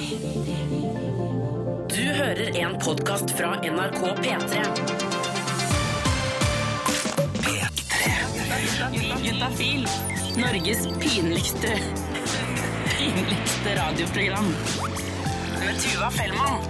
Du hører en podkast fra NRK P3. Juntafil. Norges pinligste pinligste radioprogram. Med Tuva Fellmann.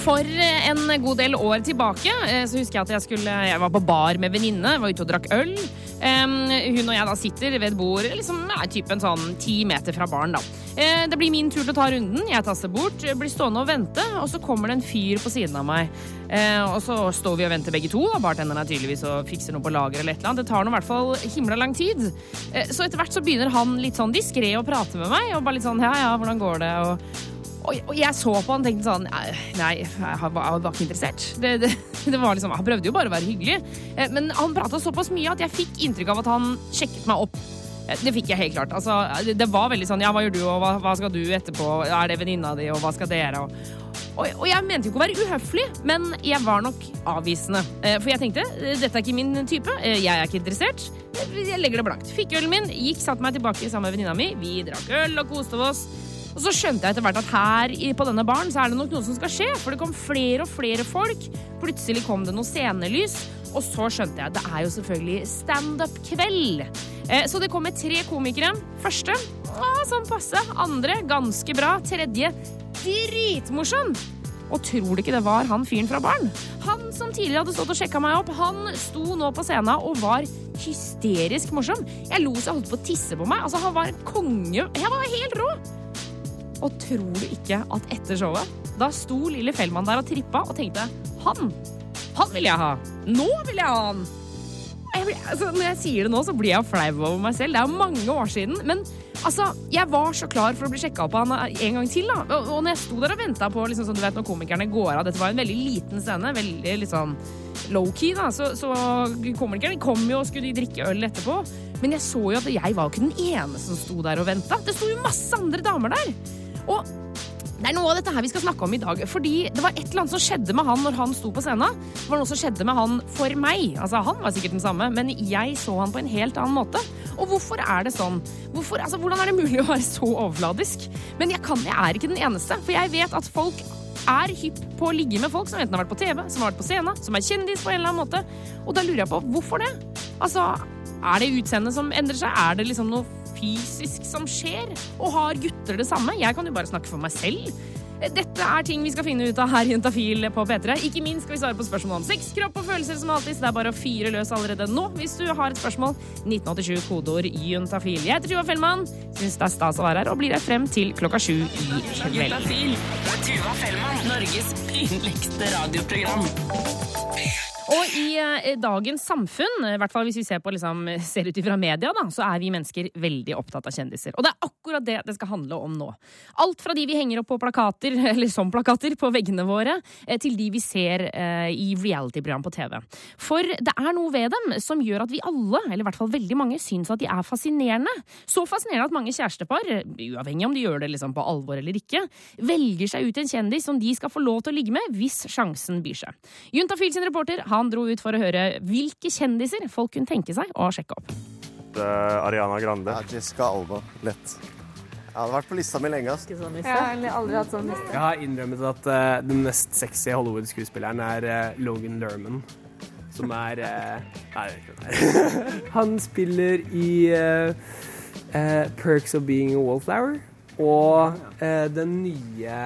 For eh, en god del år tilbake eh, så husker jeg at jeg, skulle, jeg var på bar med venninne, var ute og drakk øl. Hun og jeg da sitter ved et bord liksom, ja, typen sånn ti meter fra baren. da. Eh, det blir min tur til å ta runden. Jeg tasser bort, blir stående og vente, og så kommer det en fyr på siden av meg. Eh, og så står vi og venter begge to. Bartenderen er tydeligvis og fikser noe på lager eller et eller annet. Det tar nå i hvert fall himla lang tid. Eh, så etter hvert så begynner han litt sånn diskré å prate med meg, og bare litt sånn ja ja, hvordan går det? og og, jeg så på han og tenkte sånn Nei, jeg var, ikke interessert. Det, det, det var liksom, Han prøvde jo bare å være hyggelig. Men han prata såpass mye at jeg fikk inntrykk av at han sjekket meg opp. Eh, Det fikk jeg helt klart. Altså, det, var veldig sånn Ja, hva gjør du, og hva, hva skal du etterpå? Er det venninna di, og hva skal dere? Og, og, og jeg mente jo ikke å være uhøflig, men jeg var nok avvisende. Eh, For jeg tenkte dette er ikke min type. eh, Jeg er ikke interessert. Eh, Jeg legger det blankt. Fikk ølen min, gikk, satte meg tilbake sammen med venninna mi. Vi drakk øl og koste oss. Og så skjønte jeg etter hvert at her på denne baren så er det nok noe som skal skje. For det kom flere og flere folk. Plutselig kom det noe scenelys. Og så skjønte jeg det er jo selvfølgelig standup-kveld. Eh, Så det kommer tre komikere. Første sånn passe. Andre ganske bra. Tredje dritmorsom. Og tror du ikke det var han fyren fra baren? Han som tidligere hadde stått og sjekka meg opp, han sto nå på scenen og var hysterisk morsom. Jeg lo så jeg holdt på å tisse på meg. Altså, han var konge. Jeg var helt rå. Og tror du ikke at etter showet, da sto lille Fellmann der og trippa og tenkte han, han vil jeg ha. Nå vil jeg ha han. Jeg altså, når jeg sier det nå, så blir jeg flau over meg selv. Det er mange år siden. Men altså, jeg var så klar for å bli sjekka opp av han en gang til. da. Og, og når jeg sto der og venta på liksom, sånn, du vet, når komikerne går av Dette var en veldig liten scene. Veldig liksom low-key. Så, så komikerne kom jo og skulle drikke øl etterpå. Men jeg så jo at jeg var ikke den eneste som sto der og venta. Det sto jo masse andre damer der. Og det er noe av dette her vi skal snakke om i dag. Fordi det var et eller annet som skjedde med han når han sto på scenen. Det var noe som skjedde med han for meg. Altså, Han var sikkert den samme, men jeg så han på en helt annen måte. Og hvorfor er det sånn? Hvorfor, altså, hvordan er det mulig å være så overfladisk? Men jeg, kan, jeg er ikke den eneste, for jeg vet at folk er hypp på å ligge med folk som enten har vært på TV, som har vært på scenen, som er kjendis på en eller annen måte. Og da lurer jeg på hvorfor det? Altså, er det utseendet som endrer seg? Er det liksom noe fysisk som skjer? Og har gutter det samme? Jeg kan jo bare snakke for meg selv. Dette er ting vi skal finne ut av her i Juntafil på P3. Ikke minst skal vi svare på spørsmål om sex, kropp og følelser som alltid, så det er bare å fyre løs allerede nå hvis du har et spørsmål. 1987 kodeord juntafil. Jeg heter Tuva Fellmann, syns det er stas å være her og blir her frem til klokka sju i kveld. Juntafil Tuva Fellmann. Norges pinligste radioprogram. Og i eh, dagens samfunn, i hvert fall hvis vi ser, på, liksom, ser ut ifra media, da, så er vi mennesker veldig opptatt av kjendiser. Og det er akkurat det det skal handle om nå. Alt fra de vi henger opp på plakater, eller som plakater, på veggene våre, eh, til de vi ser eh, i reality-program på TV. For det er noe ved dem som gjør at vi alle, eller i hvert fall veldig mange, syns at de er fascinerende. Så fascinerende at mange kjærestepar, uavhengig om de gjør det liksom på alvor eller ikke, velger seg ut en kjendis som de skal få lov til å ligge med hvis sjansen byr seg. Juntafil sin reporter han dro ut for å høre hvilke kjendiser folk kunne tenke seg å sjekke opp. Uh, Ariana Grande. Ja, Jessica Alba. Lett. Jeg hadde vært på lista mi lenge. ass. Jeg har aldri hatt sånn liste. Jeg har innrømmet at uh, den mest sexy Hollywood-skuespilleren er uh, Logan Lerman. Som er eh, Nei, jeg vet ikke hva det er. Han spiller i Perks of Being a Wallflower og den nye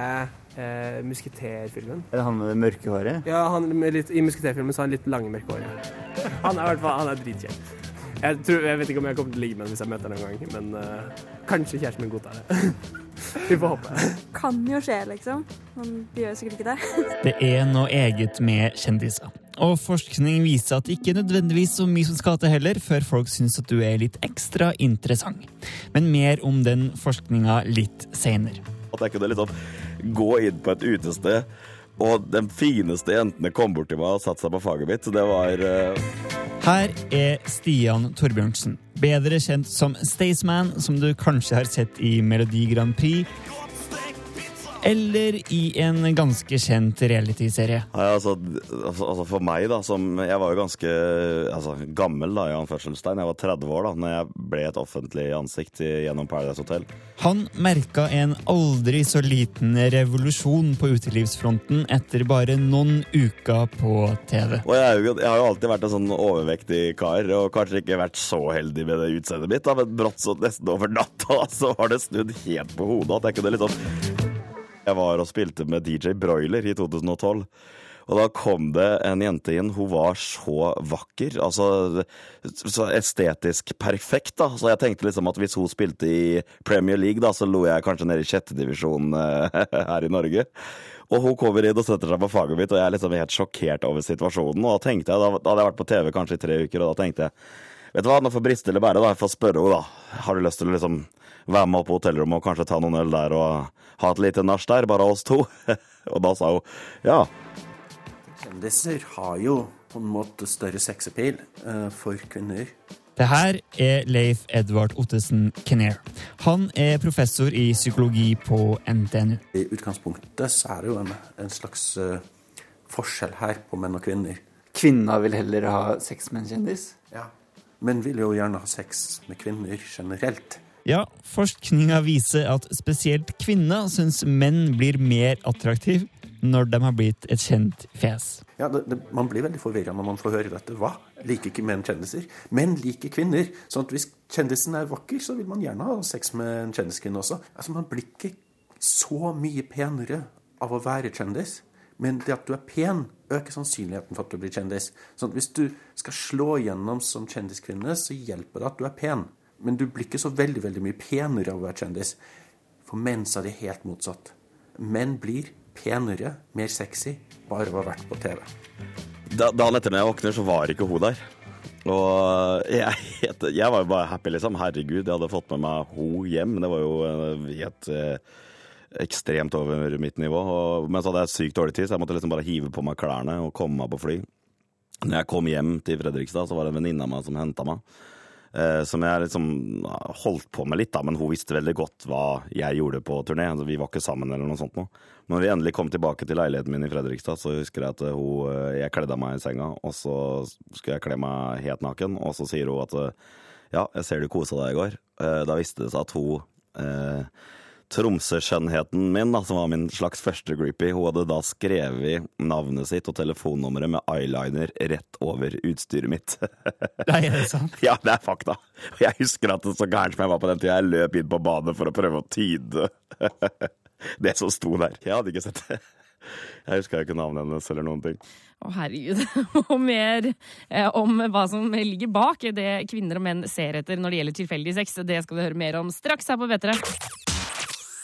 eh, musketerfilmen. Er det han med det mørke håret? Ja, han, med litt, I musketerfilmen så har han litt lange, mørke hår. Han er fall han er dritkjent. Jeg, tror, jeg vet ikke om jeg kommer til å ligge med ham hvis jeg møter ham noen gang, men eh, kanskje kjæresten min godtar det. Vi får håpe. Kan jo skje, liksom. Men de gjør sikkert ikke det. Det er noe eget med kjendiser. Og forskning viser at det ikke er nødvendigvis så mye som skal til heller, før folk syns at du er litt ekstra interessant. Men mer om den forskninga litt seinere. At jeg kunne liksom gå inn på et utested, og de fineste jentene kom bort til meg og satte seg på faget mitt. Så det var uh... Her er Stian Torbjørnsen, bedre kjent som Staysman, som du kanskje har sett i Melodi Grand Prix. Eller i en ganske kjent realityserie. Ja, altså, altså, altså For meg, da, som Jeg var jo ganske altså, gammel, da, i anførselstegn. Jeg var 30 år da når jeg ble et offentlig ansikt gjennom Paradise Hotel. Han merka en aldri så liten revolusjon på utelivsfronten etter bare noen uker på TV. Og jeg, jeg har jo alltid vært en sånn overvektig kar, og kanskje ikke vært så heldig med det utseendet mitt, da, men brått så nesten over natta så var det snudd helt på hodet. At jeg kunne liksom Jeg var og spilte med DJ Broiler i 2012. Og da kom det en jente inn. Hun var så vakker. Altså så estetisk perfekt, da. Så jeg tenkte liksom at hvis hun spilte i Premier League, da, så lo jeg kanskje nede i sjettedivisjon eh, her i Norge. Og hun kommer inn og setter seg på faget mitt, og jeg er liksom helt sjokkert over situasjonen. Og da tenkte jeg, da hadde jeg vært på TV kanskje i tre uker, og da tenkte jeg Vet du hva, nå får briste eller bære, da. Jeg får spørre henne, da. Har du lyst til å liksom være med opp på hotellrommet og kanskje ta noen øl der og ha et lite nach der, bare oss to? og da sa hun ja. Kjendiser har jo på en måte større sexappeal uh, for kvinner. Det her er Leif Edvard Ottesen Kenner. Han er professor i psykologi på NTNU. I utgangspunktet så er det jo en, en slags uh, forskjell her på menn og kvinner. Kvinna vil heller ha sex med en kjendis? Ja. Menn vil jo gjerne ha sex med kvinner generelt. Ja, forskninga viser at spesielt kvinner syns menn blir mer attraktiv når de har blitt et kjent fjes. Ja, det, det, Man blir veldig forvirra når man får høre dette. Hva? Liker ikke menn kjendiser? Menn liker kvinner. sånn at hvis kjendisen er vakker, så vil man gjerne ha sex med en kjendiskvinne også. Altså, Man blir ikke så mye penere av å være kjendis. Men det at du er pen, øker sannsynligheten for at du blir kjendis. Sånn hvis du skal slå gjennom som kjendiskvinne, så hjelper det at du er pen. Men du blir ikke så veldig veldig mye penere av å være kjendis. For menn så er det helt motsatt. Menn blir penere, mer sexy, bare av å ha vært på TV. Da, dagen etter når jeg våkner, så var ikke hun der. Og jeg, jeg var jo bare happy, liksom. Herregud, jeg hadde fått med meg hun hjem. Det var jo eh, helt eh, ekstremt over mitt nivå. Og, men så hadde jeg sykt dårlig tid, så jeg måtte liksom bare hive på meg klærne og komme meg på fly. Når jeg kom hjem til Fredrikstad, så var det en venninne av meg som henta meg. Eh, som jeg liksom holdt på med litt, da, men hun visste veldig godt hva jeg gjorde på turné. Altså, vi var ikke sammen eller noe sånt noe. Når vi endelig kom tilbake til leiligheten min i Fredrikstad, så husker jeg at hun, eh, jeg kledde av meg i senga, og så skulle jeg kle meg helt naken, og så sier hun at eh, ja, jeg ser du kosa deg i går. Eh, Da viste det seg at hun eh, Tromsø-skjønnheten min, da, som var min slags første groupie, hun hadde da skrevet navnet sitt og telefonnummeret med eyeliner rett over utstyret mitt. Nei, er det sant? Ja, det er fakta. Jeg husker at det så gærent som jeg var på den tida, jeg løp inn på badet for å prøve å tyde det som sto der. Jeg hadde ikke sett det. Jeg huska ikke navnet hennes eller noen ting. Å, herregud. Og mer eh, om hva som ligger bak det kvinner og menn ser etter når det gjelder tilfeldig sex. Det skal du høre mer om straks her på P3.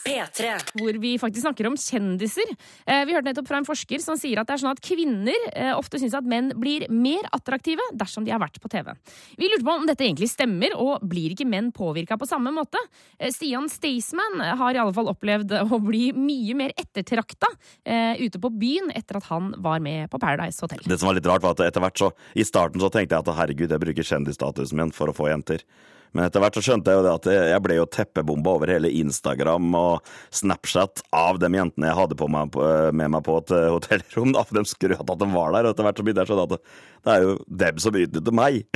P3. Hvor vi faktisk snakker om kjendiser. Eh, vi hørte nettopp fra en forsker som sier at det er sånn at kvinner eh, ofte syns at menn blir mer attraktive dersom de har vært på TV. Vi lurte på om dette egentlig stemmer, og blir ikke menn påvirka på samme måte? Eh, Stian Staysman har i alle fall opplevd å bli mye mer ettertrakta eh, ute på byen etter at han var med på Paradise Hotel. Det som var litt rart, var at etter hvert så I starten så tenkte jeg at herregud, jeg bruker kjendisstatusen min for å få jenter. Men etter hvert så skjønte jeg jo det at jeg ble jo teppebomba over hele Instagram og Snapchat av de jentene jeg hadde på meg, med meg på et eh, hotellrom. da, for De skrøt at de var der, og etter hvert så begynte jeg å skjønne at det, det er jo dem som utnytter meg.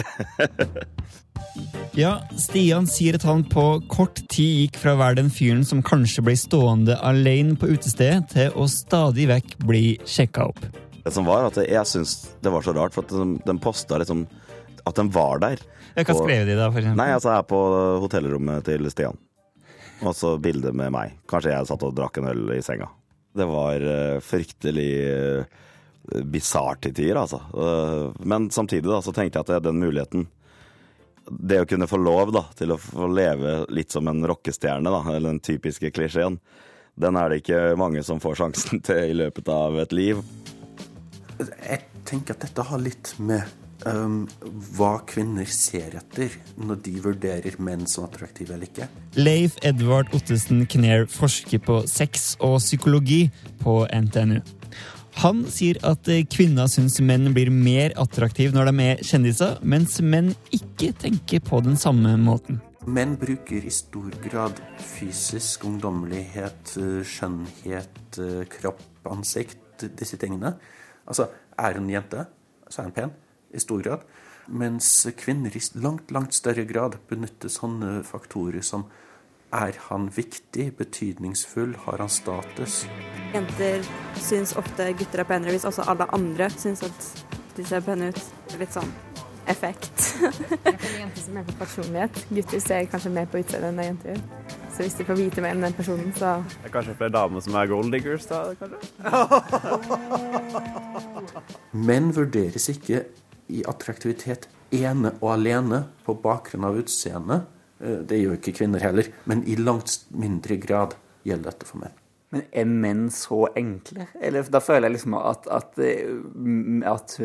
Ja, Stian sier at han på kort tid gikk fra å være den fyren som kanskje ble stående alene på utestedet, til å stadig vekk bli sjekka opp. Det som var at jeg syns det var så rart, for at de, de posta liksom at de var der. Hva skrev de da, for eksempel? Nei, altså jeg er på hotellrommet til Stian. Og så bilde med meg. Kanskje jeg satt og drakk en øl i senga. Det var eh, fryktelig uh, bisart til tider, altså. Eh, men samtidig da, så tenkte jeg at den muligheten Det å kunne få lov da, til å få leve litt som en rockestjerne, da, eller den typiske klisjeen, den er det ikke mange som får sjansen til i løpet av et liv. Jeg tenker at dette har litt med um, hva kvinner ser etter når de vurderer menn som attraktive eller ikke. Leif Edvard Ottesen Kner forsker på sex og psykologi på NTNU. Han sier at eh, kvinner syns menn blir mer attraktive når de er kjendiser, mens menn ikke tenker på den samme måten. Menn bruker i stor grad fysisk ungdommelighet, eh, skjønnhet, eh, kropp, ansikt, disse tingene. Altså, er en jente, så er hun pen, i stor grad. Mens kvinner i langt, langt større grad benytter sånne faktorer som er han viktig, betydningsfull, har han status? Jenter syns ofte gutter er penere hvis også alle andre syns at de ser pene ut. Litt sånn effekt. Jenter ser mer på personlighet. Gutter ser kanskje mer på utseendet enn jenter gjør. Så hvis de får vite mer om den personen, så Det er kanskje flere damer som er gold diggers, da? kanskje? Menn vurderes ikke i attraktivitet ene og alene på bakgrunn av utseende. Eh, Det gjør ikke kvinner heller, men i langt mindre grad gjelder dette for menn. Men er menn så enkle? Eller da føler jeg liksom at, at, eh, at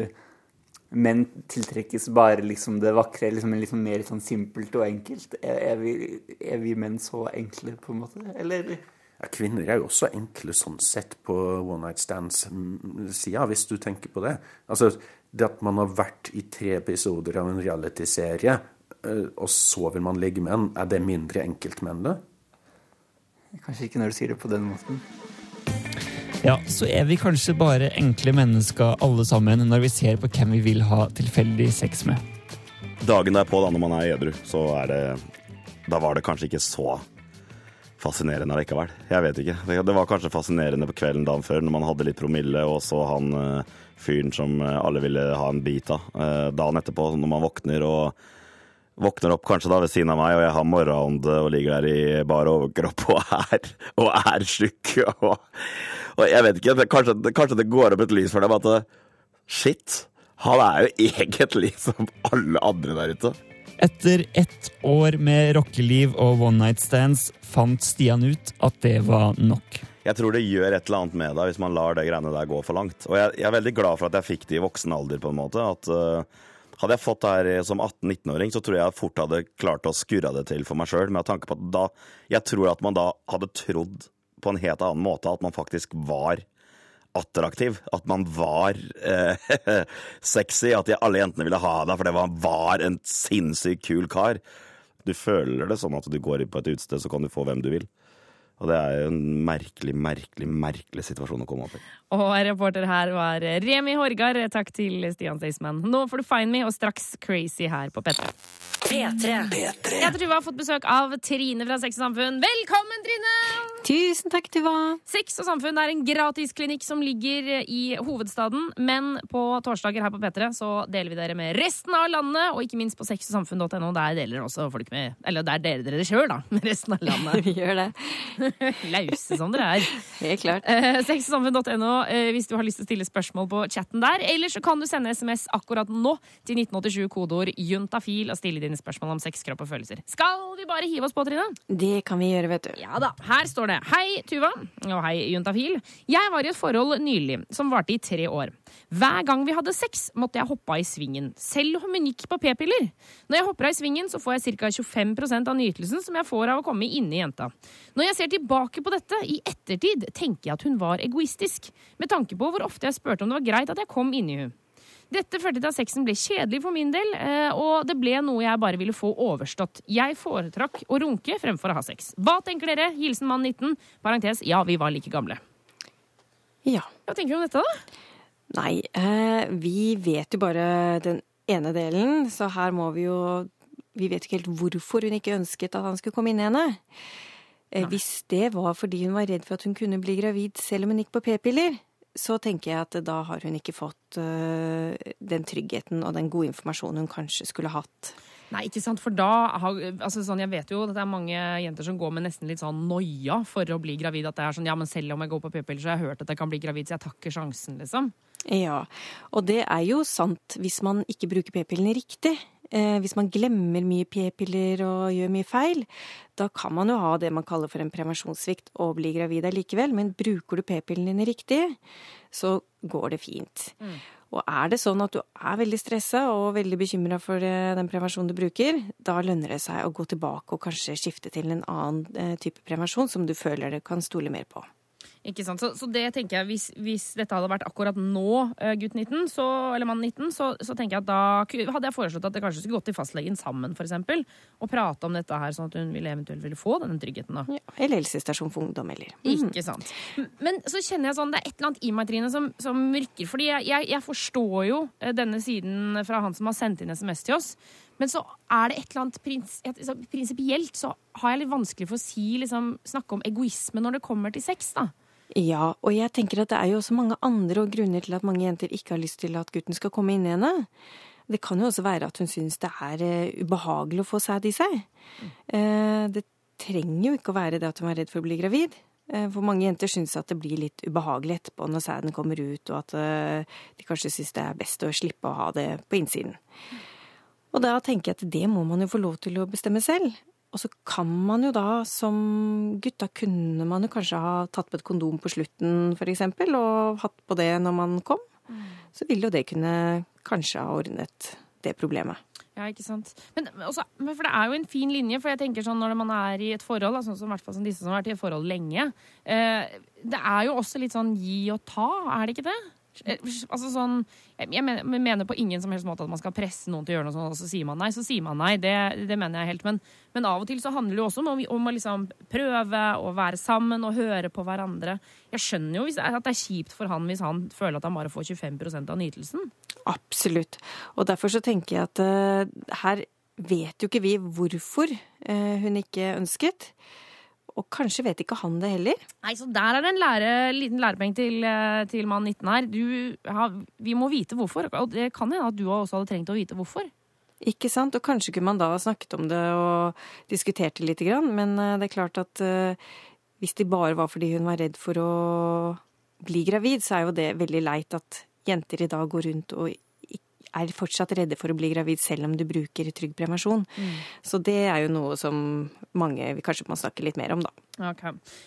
menn tiltrekkes bare liksom det vakre, liksom sånn mer sånn simpelt og enkelt. Er, er, vi, er vi menn så enkle, på en måte? Eller? Ja, kvinner er jo også enkle sånn sett på one night stands-sida, hvis du tenker på det. Altså, det at man har vært i tre episoder av en realityserie, eh, og så vil man ligge med en, er det mindre enkelt med det? Kanskje ikke når du sier det på den måten. Ja, så er vi kanskje bare enkle mennesker alle sammen når vi ser på hvem vi vil ha tilfeldig sex med. Dagen derpå, da, når man er edru, så er det Da var det kanskje ikke så fascinerende allikevel. Jeg vet ikke. Det, det var kanskje fascinerende på kvelden dagen før, når man hadde litt promille, og så han eh, fyren som eh, alle ville ha en bit av. Eh, dagen etterpå, når man våkner og Våkner opp kanskje da ved siden av meg, og jeg har morgenånde og ligger der i bar overkropp og er, og er syk. Og, og jeg vet ikke, kanskje, kanskje det går opp et lys for dem at shit, han er jo egentlig som alle andre der ute. Etter ett år med rockeliv og one night stands fant Stian ut at det var nok. Jeg tror det gjør et eller annet med deg hvis man lar det greiene der gå for langt. Og jeg, jeg er veldig glad for at jeg fikk det i voksen alder, på en måte. At uh, hadde jeg fått det her som 18-19-åring, så tror jeg fort hadde klart å skurre det til for meg sjøl. Med tanke på at da Jeg tror at man da hadde trodd på en helt annen måte at man faktisk var attraktiv. At man var eh, sexy. At de, alle jentene ville ha deg, for det var, var en sinnssykt kul kar. Du føler det sånn at du går på et utested, så kan du få hvem du vil. Og det er jo en merkelig, merkelig, merkelig situasjon å komme opp i. Og reporter her var Remi Horgard. Takk til Stian Staysman. Nå får du Find Me og straks Crazy her på P3. P3. Jeg tror vi har fått besøk av Trine fra Sex og Samfunn. Velkommen, Trine! Tusen takk, Tuva. Sex og Samfunn er en gratisklinikk som ligger i hovedstaden, men på torsdager her på P3 så deler vi dere med resten av landet, og ikke minst på sexogsamfunn.no. Der deler dere også folk med Eller der deler dere det sjøl, da, med resten av landet. Vi gjør det. Lause som dere er. Helt klart. Eh, Sexogsamfunn.no eh, hvis du har lyst til å stille spørsmål på chatten der. Eller så kan du sende SMS akkurat nå til 1987 kodeord juntafil og stille dine spørsmål om sex, kropp og følelser. Skal vi bare hive oss på, Trine? Det kan vi gjøre, vet du. Ja da. Her står det Hei, Tuva. Og hei, juntafil. Jeg var i et forhold nylig som varte i tre år. Hver gang vi hadde sex, måtte jeg hoppe av i svingen. Selv om hun gikk på p-piller. Når jeg hopper av i svingen, så får jeg ca. 25% av nytelsen som jeg får av å komme inni jenta. Når jeg ser tilbake på dette i ettertid, tenker jeg at hun var egoistisk. Med tanke på hvor ofte jeg spurte om det var greit at jeg kom inni hun. Dette førte til at sexen ble kjedelig for min del, eh, og det ble noe jeg bare ville få overstått. Jeg foretrakk å runke fremfor å ha sex. Hva tenker dere? Hilsen mann 19. Parentes, ja, vi var like gamle. Ja. Hva tenker du om dette, da? Nei, eh, vi vet jo bare den ene delen, så her må vi jo Vi vet ikke helt hvorfor hun ikke ønsket at han skulle komme inn i henne. Nei. hvis det var fordi hun var redd for at hun kunne bli gravid selv om hun gikk på p-piller, så tenker jeg at da har hun ikke fått uh, den tryggheten og den gode informasjonen hun kanskje skulle hatt. Nei, ikke sant, for da har, altså sånn, Jeg vet jo at det er mange jenter som går med nesten litt sånn noia for å bli gravid. At det er sånn ja, men selv om jeg går på p-piller, så har jeg hørt at jeg kan bli gravid, så jeg takker sjansen, liksom. Ja, og det er jo sant hvis man ikke bruker p-pillene riktig. Eh, hvis man glemmer mye p-piller og gjør mye feil, da kan man jo ha det man kaller for en prevensjonssvikt og bli gravid allikevel. Men bruker du p-pillene dine riktig, så går det fint. Og er det sånn at du er veldig stressa og veldig bekymra for eh, den prevensjonen du bruker, da lønner det seg å gå tilbake og kanskje skifte til en annen eh, type prevensjon som du føler du kan stole mer på. Ikke sant? Så, så det tenker jeg, hvis, hvis dette hadde vært akkurat nå, eh, gutt 19, så, eller mann 19, så, så tenker jeg at da hadde jeg foreslått at det kanskje skulle gått til fastlegen sammen, eksempel, og prate om dette her, sånn at hun ville eventuelt ville få denne tryggheten. da. Eller helsestasjon for ungdom, eller Ikke sant. Men så kjenner jeg sånn, det er et eller annet i meg, Trine, som, som rykker. Fordi jeg, jeg, jeg forstår jo eh, denne siden fra han som har sendt inn SMS til oss. Men så er det et eller annet prins, så prinsipielt så har jeg litt vanskelig for å si, liksom, snakke om egoisme når det kommer til sex, da. Ja, og jeg tenker at det er jo også mange andre grunner til at mange jenter ikke har lyst til at gutten skal komme inn i henne. Det kan jo også være at hun syns det er eh, ubehagelig å få sæd i seg. Eh, det trenger jo ikke å være det at hun er redd for å bli gravid. Eh, For mange jenter syns at det blir litt ubehagelig etterpå når sæden kommer ut, og at eh, de kanskje syns det er best å slippe å ha det på innsiden. Og da tenker jeg at det må man jo få lov til å bestemme selv. Og så kan man jo da, som gutta, kunne man jo kanskje ha tatt på et kondom på slutten, eksempel, og hatt på det når man kom. Så ville jo det kunne kanskje ha ordnet det problemet. Ja, ikke sant. Men, også, men for det er jo en fin linje, for jeg tenker sånn når man er i et forhold, da, sånn som, i hvert fall som disse som har vært i et forhold lenge, eh, det er jo også litt sånn gi og ta, er det ikke det? Eh, Altså sånn, jeg mener, på ingen som helst måte at man skal presse noen til å gjøre noe sånt, og så sier man nei, så sier man nei. Det, det mener jeg helt. Men, men av og til så handler det jo også om, om å liksom prøve å være sammen og høre på hverandre. Jeg skjønner jo at det er kjipt for han hvis han føler at han bare får 25% av nytelsen. Absolutt. Og derfor så tenker jeg at uh, her vet jo ikke vi hvorfor uh, hun ikke ønsket. Og kanskje vet ikke han det heller. Nei, så der er det en lære, liten lærepeng til, eh, til mann 19 her. Du, ja, vi må vite hvorfor. Og det kan hende at du også hadde trengt å vite hvorfor. Ikke sant? Og kanskje kunne man da snakket om det og diskutert det lite grann, men eh, det er klart at eh, hvis det bare var fordi hun var redd for å bli gravid, så er jo det veldig leit at jenter i dag går rundt og er fortsatt redde for å bli gravid selv om du bruker trygg prevensjon. Så det er jo noe som mange kanskje må snakke litt mer om, da. Ok.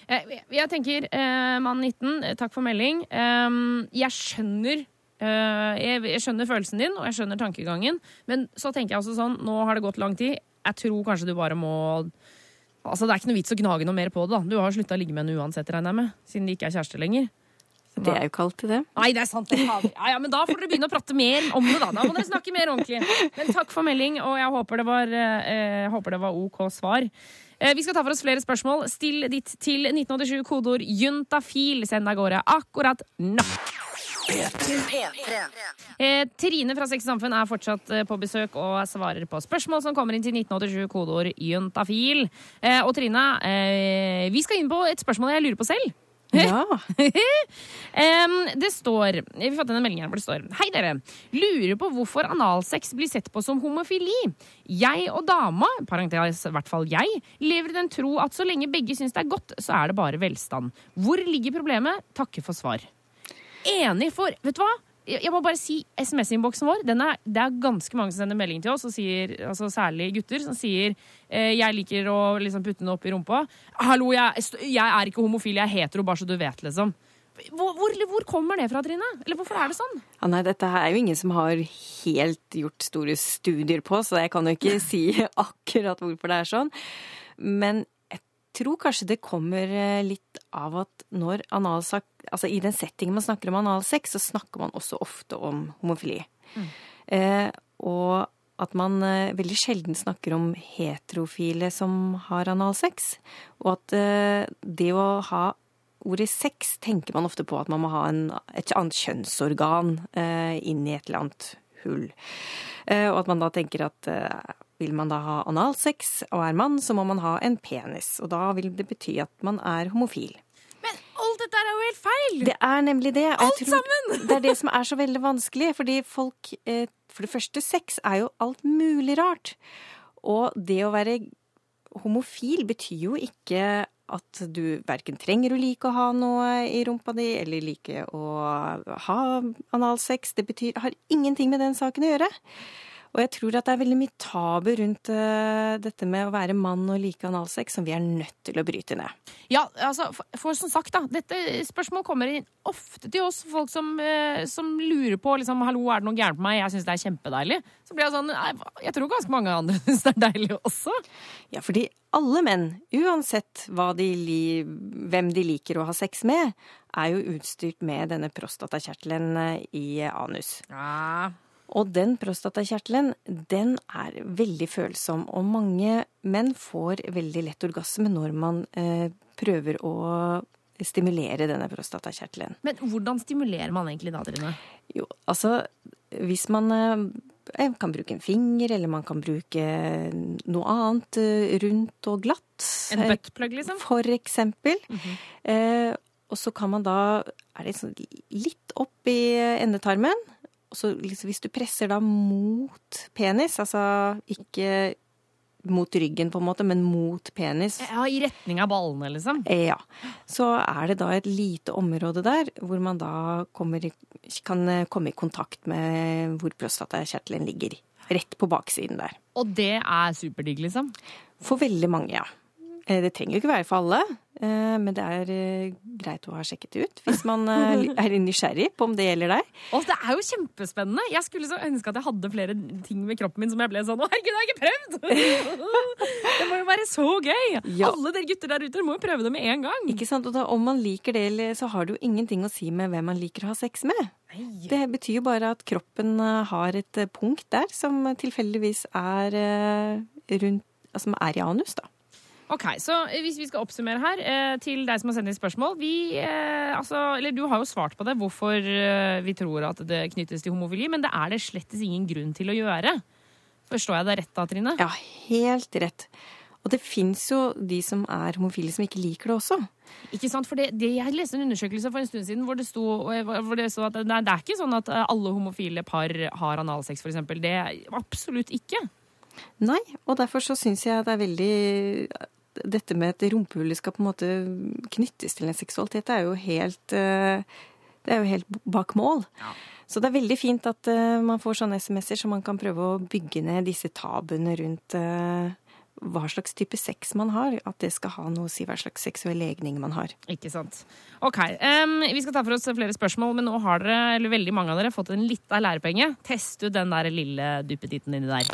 Jeg, Jeg tenker, eh, mann 19, eh, takk for melding. Eh, Jeg skjønner eh, jeg jeg skjønner følelsen din, og jeg skjønner tankegangen. Men så tenker jeg også sånn, nå har det gått lang tid. Jeg tror kanskje du bare må Altså, Det er ikke noe vits å gnage noe mer på det. da. Du har slutta å ligge med henne uansett, regner jeg med. Siden de ikke er kjærester lenger. Det er jo ikke alltid det. Nei, det er sant. det. Ja, ja, men da får dere begynne å prate mer om det, da. Da må dere snakke mer ordentlig. Men takk for melding, og jeg håper det var, eh, håper det var OK svar. Eh, vi skal ta for oss flere spørsmål. Still ditt til 1987, kodeord juntafil. Send av gårde akkurat nå. Eh, Trine fra Sex Samfunn er fortsatt eh, på besøk og svarer på spørsmål som kommer inn til 1987, kodeord juntafil. Eh, og Trine, eh, vi skal inn på et spørsmål jeg lurer på selv. Ja. um, det står Vi fått en melding her hvor det står Hei dere. Lurer på hvorfor analsex blir sett på som homofili. Jeg og dama, parentes i hvert fall jeg, lever i den tro at så lenge begge syns det er godt, så er det bare velstand. Hvor ligger problemet? Takker for svar. Enig, for vet du hva? Jeg må bare si SMS-innboksen vår. Den er, det er ganske mange som sender melding til oss, og sier, altså særlig gutter, som sier eh, 'jeg liker å liksom putte den opp i rumpa'. 'Hallo, jeg, jeg er ikke homofil, jeg er hetero, bare så du vet', liksom. Hvor, hvor, hvor kommer det fra, Trine? Eller hvorfor er det sånn? Ja, nei, dette her er jo ingen som har helt gjort store studier på, så jeg kan jo ikke si akkurat hvorfor det er sånn. Men tror kanskje det kommer eh, litt av at når analsak, altså i den settingen man snakker om analsex, så snakker man også ofte om homofili. Eh, og at man eh, veldig sjelden snakker om heterofile som har analsex. Og at eh, det å ha ordet sex tenker man ofte på at man må ha en, et annet kjønnsorgan eh, inn i et eller annet hull. Eh, og at man da tenker at vil man da ha analsex og er mann, så må man ha en penis. Og da vil det bety at man er homofil. Men Alt dette er jo helt feil! Det er nemlig det. Alt sammen! Det er det som er så veldig vanskelig. Fordi folk eh, For det første, sex er jo alt mulig rart. Og det å være homofil betyr jo ikke at du verken trenger å like å ha noe i rumpa di, eller like å ha analsex. Det betyr, har ingenting med den saken å gjøre. Og jeg tror at det er veldig mye tabu rundt uh, dette med å være mann og like analsex som vi er nødt til å bryte ned. Ja, altså, for, for som sagt, da. Dette spørsmålet kommer inn ofte til oss, folk som, uh, som lurer på liksom, hallo, er det noe gærent med meg, jeg syns det er kjempedeilig. Så blir jeg sånn Jeg tror ganske mange andre syns det er deilig også. Ja, fordi alle menn, uansett de li hvem de liker å ha sex med, er jo utstyrt med denne prostatakjertelen eh, i anus. Ja. Og den prostatakjertelen, den er veldig følsom, og mange menn får veldig lett orgasme når man eh, prøver å stimulere denne prostatakjertelen. Men hvordan stimulerer man egentlig da, Trine? Jo, altså hvis man eh, kan bruke en finger, eller man kan bruke noe annet eh, rundt og glatt. En buttplug, liksom? For eksempel. eh, og så kan man da Er det sånn litt opp i endetarmen. Så liksom, hvis du presser da mot penis, altså ikke mot ryggen på en måte, men mot penis. Ja, I retning av ballene, liksom? Ja. Så er det da et lite område der hvor man da kommer kan eh, komme i kontakt med hvor prostatakjertelen ligger. Rett på baksiden der. Og det er superdigg, liksom? For veldig mange, ja. Eh, Det trenger jo ikke være for alle, eh, men det er eh, greit å ha sjekket det ut hvis man er nysgjerrig på om det gjelder deg. Og det er jo kjempespennende! Jeg skulle så ønske at jeg hadde flere ting ved kroppen min som jeg ble sånn Å, herregud, jeg har ikke prøvd! det må jo være så gøy! Ja. Alle dere gutter der ute må jo prøve det med en gang. Ikke sant? Og da, om man liker det, eller så har det jo ingenting å si med hvem man liker å ha sex med. Det betyr jo bare at kroppen har et punkt der som tilfeldigvis er rundt Som er i anus, da. Ok, så eh, Hvis vi skal oppsummere her, eh, til deg som har sendt inn spørsmål vi, eh, altså, eller Du har jo svart på det, hvorfor vi tror at det knyttes til homofili, men det er det slettes ingen grunn til å gjøre. Forstår jeg det rett da, Trine? Ja, helt rett. Og det fins jo de som er homofile som ikke liker det også. Ikke sant? For det, det, Jeg leste en undersøkelse for en stund siden hvor det sto hvor det sto at det, det er ikke sånn at alle homofile par har analsex, f.eks. Det absolutt ikke. Nei, og derfor så syns jeg det er veldig Dette med at rumpehullet skal på en måte knyttes til en seksualitet, det er jo helt eh, Det er jo helt bak mål. Så det er veldig fint at eh, man får sånne SMS-er, så man kan prøve å bygge ned disse tabuene rundt eh, hva slags type sex man har. At det skal ha noe å si hva slags seksuell legning man har. Ikke sant. Ok, um, Vi skal ta for oss flere spørsmål, men nå har dere, eller veldig mange av dere fått en lita lærepenge. Test ut den der lille duppetitten inni der.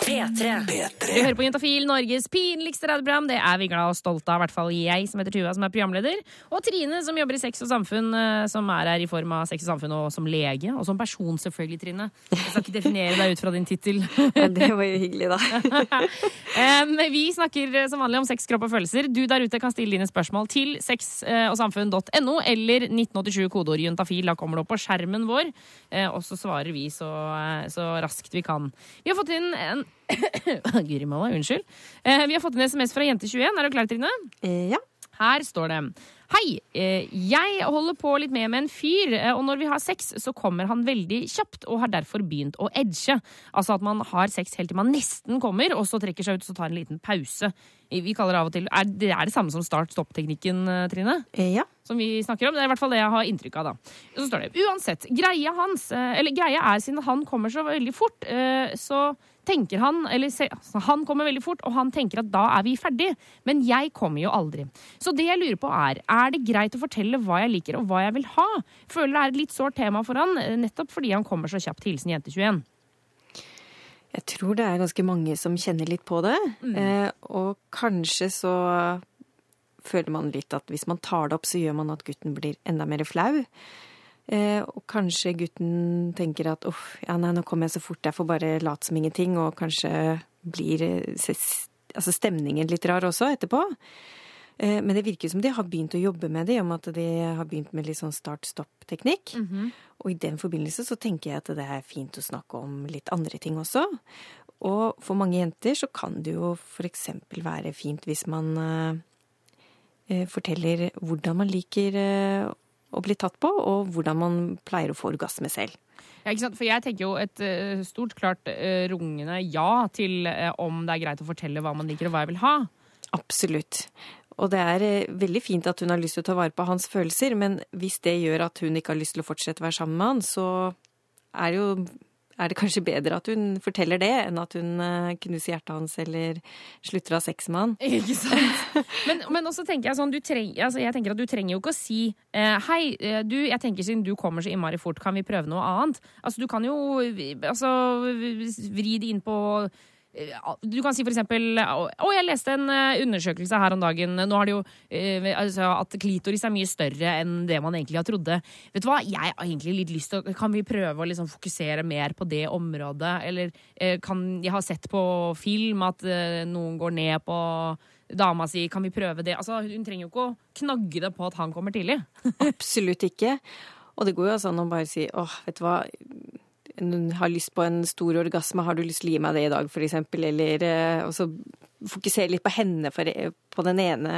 P3. Du hører på Juntafil, Norges pinligste radioprogram. Det er vi glad og stolte av, i hvert fall jeg som heter Tuva, som er programleder. Og Trine, som jobber i Sex og Samfunn, eh, som er her i form av Sex og Samfunn og som lege. Og som person, selvfølgelig, Trine. Jeg skal ikke definere deg ut fra din tittel. Det var jo hyggelig, da. Vi snakker eh, som vanlig om sex, kropp og følelser. Du der ute kan stille dine spørsmål til sexogsamfunn.no eller 1987 kodeord juntafil. Da kommer det opp på skjermen vår, eh, og så svarer vi så, eh, så raskt vi kan. Vi har fått inn en Guri malla, unnskyld. Eh, Vi har fått en SMS fra Jente21. Er du klar, Trine? Ja. Her står det. Hei, eh, jeg holder på litt med med en fyr, eh, og når vi har sex, så kommer han veldig kjapt og har derfor begynt å edge. Altså at man har sex helt til man nesten kommer, og så trekker seg ut og tar en liten pause. Vi kaller det av og til Er det er det samme som start-stopp-teknikken, eh, Trine? Ja. Som vi snakker om. Det er i hvert fall det jeg har inntrykk av, da. Så står det uansett, greia hans, eller greia er siden han kommer så veldig fort, så tenker han Eller altså, han kommer veldig fort, og han tenker at da er vi ferdig. Men jeg kommer jo aldri. Så det jeg lurer på er, er det greit å fortelle hva jeg liker og hva jeg vil ha? Føler det er et litt sårt tema for han, eh, nettopp fordi han kommer så kjapt. Hilsen jente21. Jeg tror det er ganske mange som kjenner litt på det. Eh, og kanskje så føler man litt at hvis man tar det opp, så gjør man at gutten blir enda mer flau. Eh, og kanskje gutten tenker at uff, ja nei, nå kommer jeg så fort, jeg får bare late som ingenting, og kanskje blir eh, altså stemningen litt rar også etterpå. Eh, men det virker som de har begynt å jobbe med det, i og med at de har begynt med litt sånn start-stopp-teknikk. Og i den forbindelse så tenker jeg at det er fint å snakke om litt andre ting også. Og for mange jenter så kan det jo eksempel være fint hvis man forteller hvordan man liker å bli tatt på, og hvordan man pleier å få orgasme selv. Ja, ikke sant? For jeg tenker jo et eh, stort, klart eh, rungende ja til eh, om det er greit å fortelle hva man liker og hva jeg vil ha. Absolutt. Og det er veldig fint at hun har lyst til å ta vare på hans følelser, men hvis det gjør at hun ikke har lyst til å fortsette å være sammen med han, så er, det jo, er det kanskje bedre at hun forteller det, enn at hun eh, knuser hjertet hans eller slutter å ha sex med han. Ikke sant? Men, men også tenker jeg sånn, treng, altså jeg tenker at du trenger jo ikke å si eh, Hei, eh, du, jeg tenker siden du kommer så innmari fort, kan vi prøve noe annet? Altså, du kan jo altså, vri det inn på du kan si for eksempel Å, jeg leste en eh, undersøkelse her om dagen. Nå har det jo eh, altså, At klitoris er mye større enn det man egentlig har trodde. Vet du hva, jeg har egentlig litt lyst til Kan vi prøve å liksom fokusere mer på det området? Eller eh, kan Jeg har sett på film at eh, noen går ned på dama si. Kan vi prøve det? Altså, hun trenger jo ikke å knagge det på at han kommer tidlig. Absolutt ikke. Og det går jo altså an å bare si åh, vet du hva, har lyst på en stor orgasme, har du lyst til å gi meg det i dag, for eksempel? Eller eh, og så fokusere litt på henne for, på den ene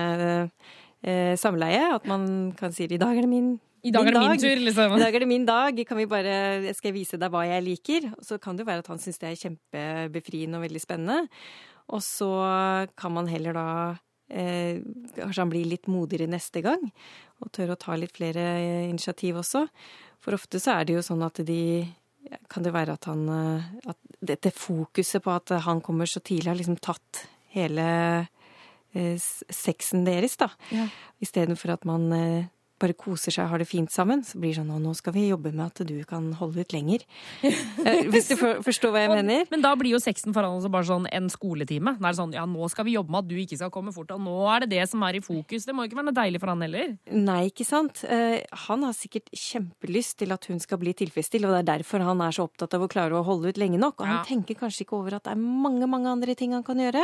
eh, samleiet. At man kan si i dag er det min I dag er det min tur, liksom. I dag er det min dag. Kan vi bare, skal jeg vise deg hva jeg liker? Og så kan det jo være at han syns det er kjempebefriende og veldig spennende. Og så kan man heller da eh, Kanskje han blir litt modigere neste gang, og tør å ta litt flere eh, initiativ også. For ofte så er det jo sånn at de Kan det være at han eh, At dette fokuset på at han kommer så tidlig, har liksom tatt hele eh, sexen deres, da. Ja. Istedenfor at man eh, bare koser seg og har det fint sammen. Så blir det sånn «Å, nå skal vi jobbe med at du kan holde ut lenger. Eh, Hvis du forstår hva jeg mener? Men da blir jo sexen for han bare sånn en skoletime. Da er det sånn, ja, nå skal vi jobbe med at du ikke skal komme fort, og nå er det det som er i fokus. Det må jo ikke være noe deilig for han heller. Nei, ikke sant. Eh, Han har sikkert kjempelyst til at hun skal bli tilfredsstilt, og det er derfor han er så opptatt av å klare å holde ut lenge nok. Og han Ja. tenker kanskje ikke over at det er mange, mange andre ting han kan gjøre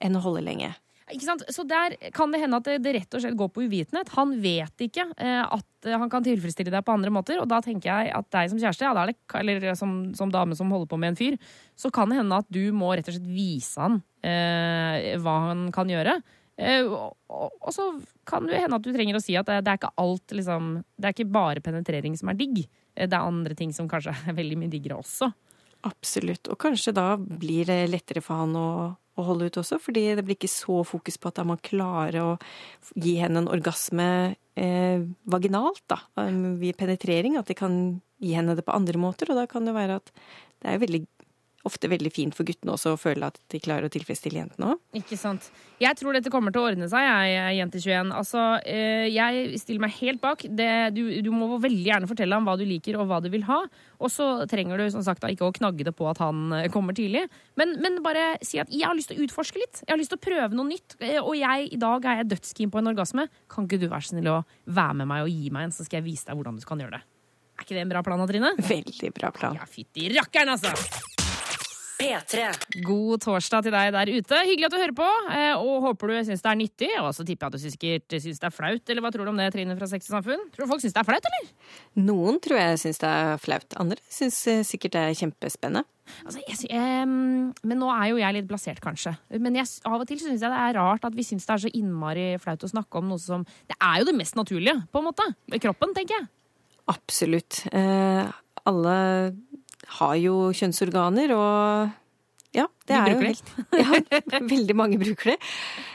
enn å holde lenge. Ikke sant? Så der kan det hende at det, det rett og slett går på uvitenhet. Han vet ikke eh, at eh, han kan tilfredsstille deg på andre måter, og da tenker jeg at deg som kjæreste, ja, det, eller som, som dame som holder på med en fyr, så kan det hende at du må rett og slett vise han eh, hva han kan gjøre. Eh, og, og, og så kan det hende at du trenger å si at det, det er ikke alt liksom Det er ikke bare penetrering som er digg. Eh, Det er andre ting som kanskje er veldig mye diggere også. Absolutt. Og kanskje da blir det lettere for han å, å holde ut også, fordi det blir ikke så fokus på at da man klarer å gi henne en orgasme eh, vaginalt, da, ved penetrering, at de kan gi henne det på andre måter, og da kan det være at det er veldig, ofte veldig fint for guttene også å føle at de klarer å tilfredsstille jentene òg. Ikke sant. Jeg tror dette kommer til å ordne seg, jeg, jente 21. Altså, eh, jeg stiller meg helt bak. Det, du, du må veldig gjerne fortelle ham hva du liker og hva du vil ha. Og så trenger du som sagt ikke å knagge det på at han eh, kommer tidlig. Men, men bare si at jeg har lyst til å utforske litt. Jeg har lyst til å prøve noe nytt. eh, Og jeg, i dag er jeg dødskeen på en orgasme. Kan ikke du være snill å være med meg og gi meg en, så skal jeg vise deg hvordan du kan gjøre det. Er ikke det en bra plan, Trine? Veldig bra plan. Ja, fytti rakkeren, altså! P3. God torsdag til deg der ute. Hyggelig at du hører på, eh, og håper du syns det er nyttig. Og så tipper jeg at du sikkert syns det er flaut, eller hva tror du om det, Trine fra Sex og Samfunn? Tror du folk syns det er flaut, eller? Noen tror jeg syns det er flaut, andre syns eh, sikkert det er kjempespennende. Altså, jeg, sy- em, men nå er jo jeg litt blasert, kanskje. Men jeg, av og til syns jeg det er rart at vi syns det er så innmari flaut å snakke om noe som Det er jo det mest naturlige, på en måte. Kroppen, tenker jeg. Absolutt. Eh, alle har jo kjønnsorganer, og ja, det er jo helt ja, Veldig mange bruker det.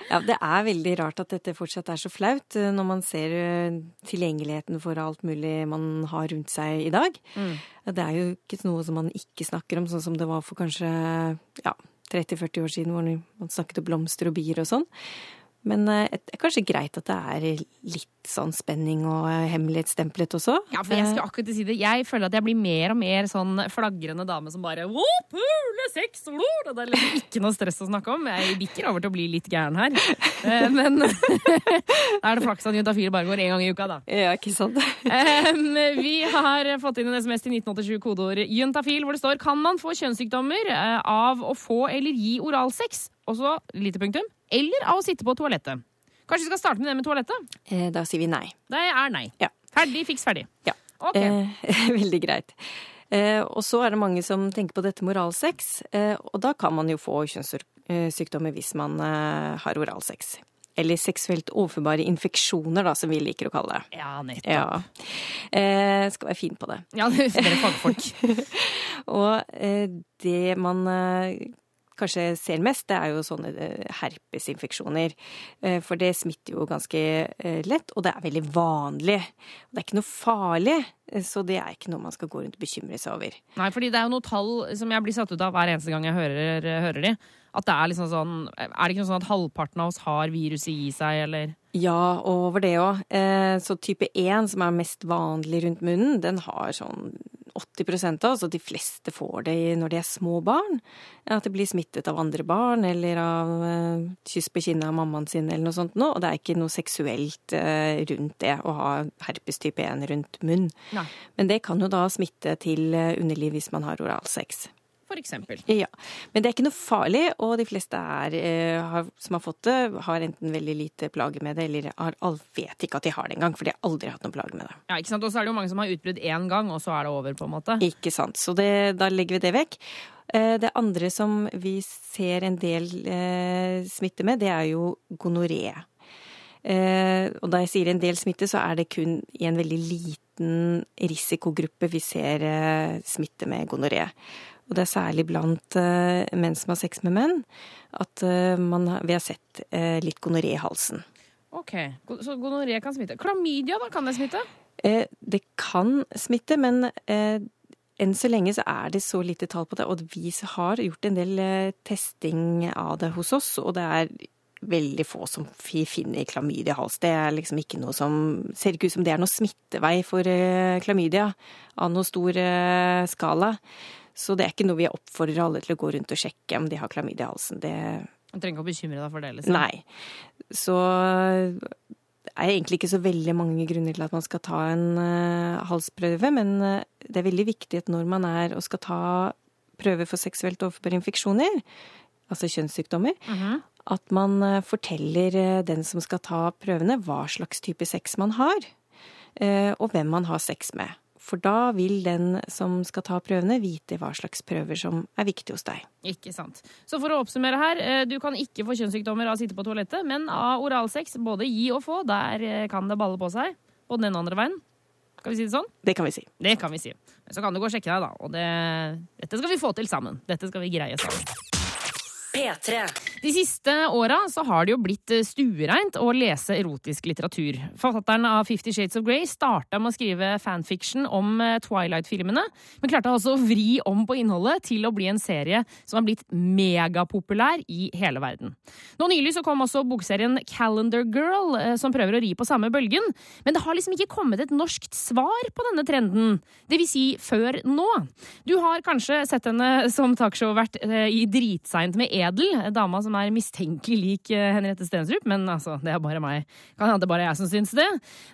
Ja, det er veldig rart at dette fortsatt er så flaut, eh, når man ser eh, tilgjengeligheten for alt mulig man har rundt seg i dag. Mm. Det er jo ikke noe som man ikke snakker om, sånn som det var for kanskje ja, 30-40 år siden, hvor man snakket om blomster og bier og sånn. Men eh, det er kanskje greit at det er litt sånn spenning og eh, hemmelighetsstemplet også. Ja, for jeg skal akkurat si det. Jeg føler at jeg blir mer og mer sånn flagrende dame som bare «Å, pule, sex, lor! Det er liksom ikke noe stress å snakke om. Jeg bikker over til å bli litt gæren her. Eh, Men da er det flaks at juntafil bare går én gang i uka, da. Ja, ikke sant? Vi har fått inn en SMS til 1987 kodeord juntafil, hvor det står Kan man få kjønnssykdommer eh, av å få eller gi oralsex? Og så lite punktum. Eller av å sitte på toalettet. Kanskje vi skal starte med det med toalettet? Eh, Da sier vi nei. Det er nei. Ja. Ferdig, fiks ferdig. Ja. Ok. Eh, veldig greit. Eh, og så er det mange som tenker på dette med oralsex, eh, og da kan man jo få kjønnssykdommer hvis man eh, har oralsex. Eller seksuelt overførbare infeksjoner, da, som vi liker å kalle det. Ja, nettopp. Ja. Eh, skal være fin på det. Ja, dere er fagfolk. Og eh, det man kanskje ser mest, det er jo sånne eh, herpesinfeksjoner. Eh, For det smitter jo ganske eh, lett, og det er veldig vanlig. Det er ikke noe farlig, så det er ikke noe man skal gå rundt og bekymre seg over. Nei, fordi det er jo noen tall som jeg blir satt ut av hver eneste gang jeg hører, hører de. At det er liksom sånn Er det ikke noe sånn at halvparten av oss har viruset i seg, eller? Ja, over det òg. Så type 1, som er mest vanlig rundt munnen, den har sånn 80 av, altså de fleste får det når de er små barn. At de blir smittet av andre barn, eller av eh, kyss på kinnet av mammaen sin, eller noe sånt noe. Og det er ikke noe seksuelt eh, rundt det å ha herpes type 1 rundt munn. Nei. Men det kan jo da smitte til eh, underliv hvis man har oralsex. Eksempel. Ja, Men det er ikke noe farlig, og de fleste er, eh, har, som har fått det, har enten veldig lite plager med det, eller har, vet ikke at de har det engang, for de har aldri hatt noen plager med det. Ja, ikke sant? Og så er det jo mange som har utbrudd én gang, og så er det over, på en måte. Ikke sant. Så det, da legger vi det vekk. Eh, Det andre som vi ser en del eh, smitte med, det er jo gonoré. Eh, og da jeg sier en del smitte, så er det kun i en veldig liten risikogruppe vi ser eh, smitte med gonoré. Og det er særlig blant eh, menn som har sex med menn, at eh, man, vi har sett eh, litt gonoré i halsen. Ok, Så gonoré kan smitte. Klamydia, da? Kan det smitte? Eh, Det kan smitte, men enn så lenge så er det så lite tall på det. Og vi har gjort en del testing av det hos oss, og det er veldig få som finner klamydia i hals. Det er liksom ikke noe som Ser ikke ut som det er noe smittevei for klamydia av noe stor skala. Så det er ikke noe vi oppfordrer alle til å gå rundt og sjekke om de har klamydia i halsen. Det Du trenger ikke å bekymre deg for det. liksom. Nei. Så det er egentlig ikke så veldig mange grunner til at man skal ta en uh, halsprøve, men eh, det er veldig viktig at når man er og skal ta prøver for seksuelt overførbare infeksjoner, altså kjønnssykdommer, Mhm. at man eh, forteller den som skal ta prøvene, hva slags type sex man har, og hvem man har sex med. For da vil den som skal ta prøvene, vite hva slags prøver som er viktig hos deg. Ikke sant. Så for å oppsummere her, eh, du kan ikke få kjønnssykdommer av å sitte på toalettet, men av oralsex, både gi og få, der eh, kan det balle på seg. Både den ene og andre veien. Skal vi si det sånn? Det kan vi si. Det kan vi si. Så kan du gå og sjekke deg, da. Og det, dette skal vi få til sammen. Dette skal vi greie sammen. P3. De siste åra så har det jo blitt eh, stuereint å lese erotisk litteratur. Forfatteren av Fifty Shades of Grey starta med å skrive fanfiction om eh, Twilight-filmene, men klarte altså å vri om på innholdet til å bli en serie som har blitt megapopulær i hele verden. Nå nylig så kom også bokserien Calendar Girl, eh, som prøver å ri på samme bølgen, men det har liksom ikke kommet et norskt svar på denne trenden. Det vil si før nå. Du har kanskje sett henne som talkshow-vert i Dritseint med Edel, dama som er mistenkelig lik eh, Henriette Stensrup, men altså, det er bare meg. Kan hende det bare jeg som syns det.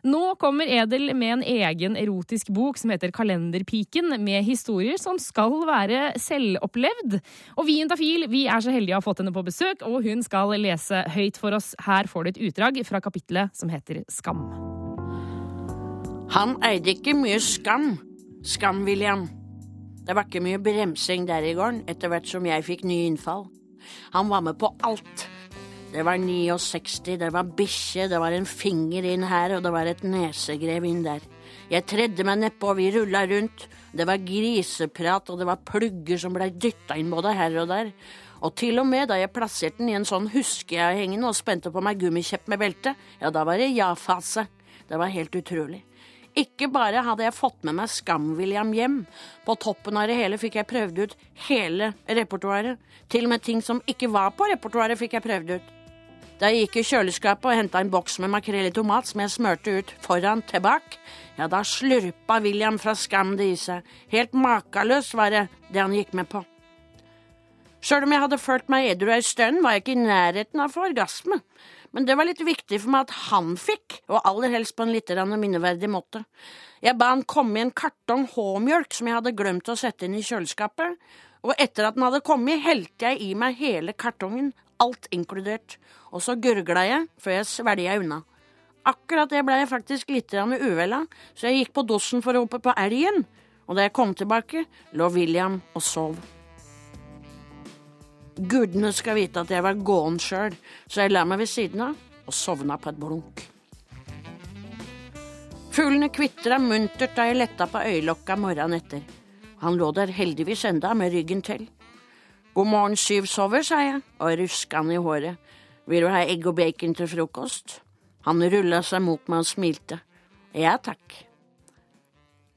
Nå kommer Edel med en egen erotisk bok som heter Kalenderpiken, med historier som skal være selvopplevd. Og vi i Intafil vi er så heldige å ha fått henne på besøk, og hun skal lese høyt for oss. Her får du et utdrag fra kapittelet som heter Skam. Han eide ikke mye skam. Skam-William. Det var ikke mye bremsing der i gården etter hvert som jeg fikk nye innfall. Han var med på alt. Det var 69, det var bikkje, det var en finger inn her, og det var et nesegrev inn der. Jeg tredde meg nedpå, vi rulla rundt. Det var griseprat, og det var plugger som blei dytta inn både her og der. Og til og med da jeg plasserte den i en sånn huskeavhengende og spente på meg gummikjepp med belte, ja, da var det ja-fase. Det var helt utrolig. Ikke bare hadde jeg fått med meg Skam-William hjem, på toppen av det hele fikk jeg prøvd ut hele repertoaret. Til og med ting som ikke var på repertoaret, fikk jeg prøvd ut. Da jeg gikk i kjøleskapet og henta en boks med makrell i tomat som jeg smørte ut foran tilbake, ja, da slurpa William fra Skam det i seg. Helt makeløst var det det han gikk med på. Sjøl om jeg hadde følt meg edru ei stund, var jeg ikke i nærheten av å få orgasme. Men det var litt viktig for meg at han fikk, og aller helst på en litt minneverdig måte. Jeg ba han komme i en kartong H-mjølk som jeg hadde glemt å sette inn i kjøleskapet, og etter at den hadde kommet, helte jeg i meg hele kartongen, alt inkludert, og så gurgla jeg før jeg svelga unna. Akkurat det ble jeg faktisk litt uvel av, så jeg gikk på dosen for å rope på elgen, og da jeg kom tilbake, lå William og sov. Gudene skal vite at jeg var gåen sjøl, så jeg la meg ved siden av og sovna på et blunk. Fuglene kvitra muntert da jeg letta på øyelokka morgenen etter. Han lå der heldigvis enda med ryggen til. God morgen, syvsover, sa jeg og ruska han i håret. Vil du ha egg og bacon til frokost? Han rulla seg mot meg og smilte. Ja takk.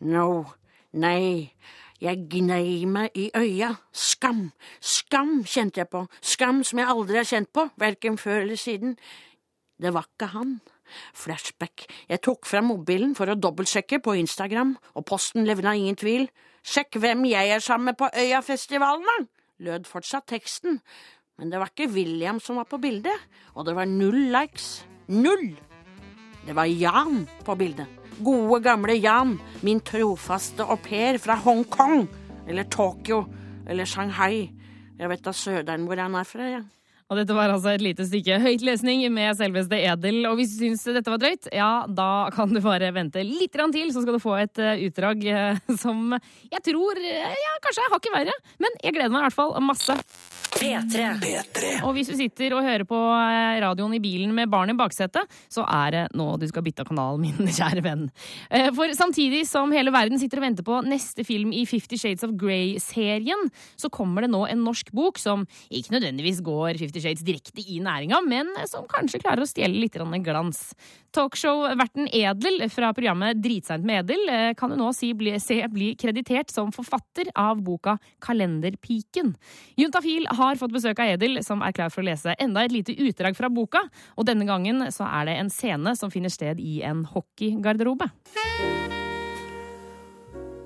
No, nei, jeg gnei meg i øya. Skam, skam kjente jeg på, skam som jeg aldri har kjent på, verken før eller siden. Det var ikke han. Flashback. Jeg tok fram mobilen for å dobbeltsjekke på Instagram, og posten levna ingen tvil. Sjekk hvem jeg er sammen med på Øyafestivalen, da! lød fortsatt teksten. Men det var ikke William som var på bildet, og det var null likes. Null! Det var Jan på bildet. Gode, gamle Jan, min trofaste au pair fra Hongkong. Eller Tokyo. Eller Shanghai. Jeg vet da søderen hvor han er fra, jeg. Ja. Og dette var altså et lite stykke høytlesning med selveste Edel. Og hvis du syns dette var drøyt, ja, da kan du bare vente litt til, så skal du få et uh, utdrag uh, som jeg tror uh, ja, kanskje er hakket verre. Men jeg gleder meg i hvert fall masse. P3. Og hvis du sitter og hører på radioen i bilen med barn i baksetet, så er det nå du skal bytte kanal, min kjære venn. For samtidig som hele verden sitter og venter på neste film i Fifty Shades of Grey-serien, så kommer det nå en norsk bok som ikke nødvendigvis går Fifty Shades direkte i næringa, men som kanskje klarer å stjele litt glans. Talkshow-verten Edel fra programmet Dritseint med Edel kan du nå si bli, se bli kreditert som forfatter av boka Kalenderpiken. Juntafil har fått besøk av Edel, som er klar for å lese enda et lite utdrag fra boka, og denne gangen så er det en scene som finner sted i en hockeygarderobe.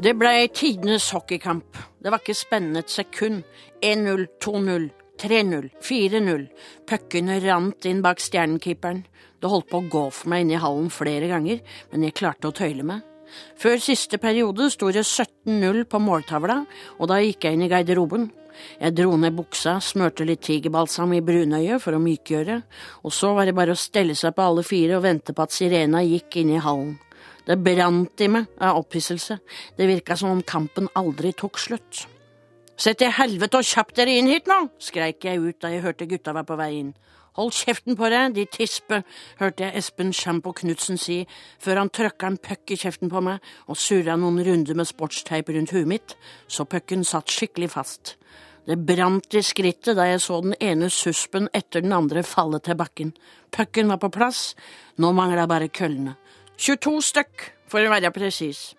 Det blei tidenes hockeykamp. Det var ikke spennende et sekund. 1-0, 2-0, 3-0, 4-0. Puckene rant inn bak stjernekeeperen. Det holdt på å gå for meg inne i hallen flere ganger, men jeg klarte å tøyle meg. Før siste periode sto det 17-0 på måltavla, og da gikk jeg inn i garderoben. Jeg dro ned buksa, smørte litt tigerbalsam i brunøyet for å mykgjøre, og så var det bare å stelle seg på alle fire og vente på at sirena gikk inn i hallen. Det brant i meg av opphisselse, det virka som om kampen aldri tok slutt. Sett til helvete og kjapp dere inn hit nå, skreik jeg ut da jeg hørte gutta var på vei inn. Hold kjeften på deg, de tispe, hørte jeg Espen Sjampo Knutsen si før han trøkka en puck i kjeften på meg og surra noen runder med sportsteip rundt huet mitt, så pucken satt skikkelig fast. Det brant i skrittet da jeg så den ene suspen etter den andre falle til bakken. Pucken var på plass, nå mangla bare køllene. 22 stykk, for å være presis.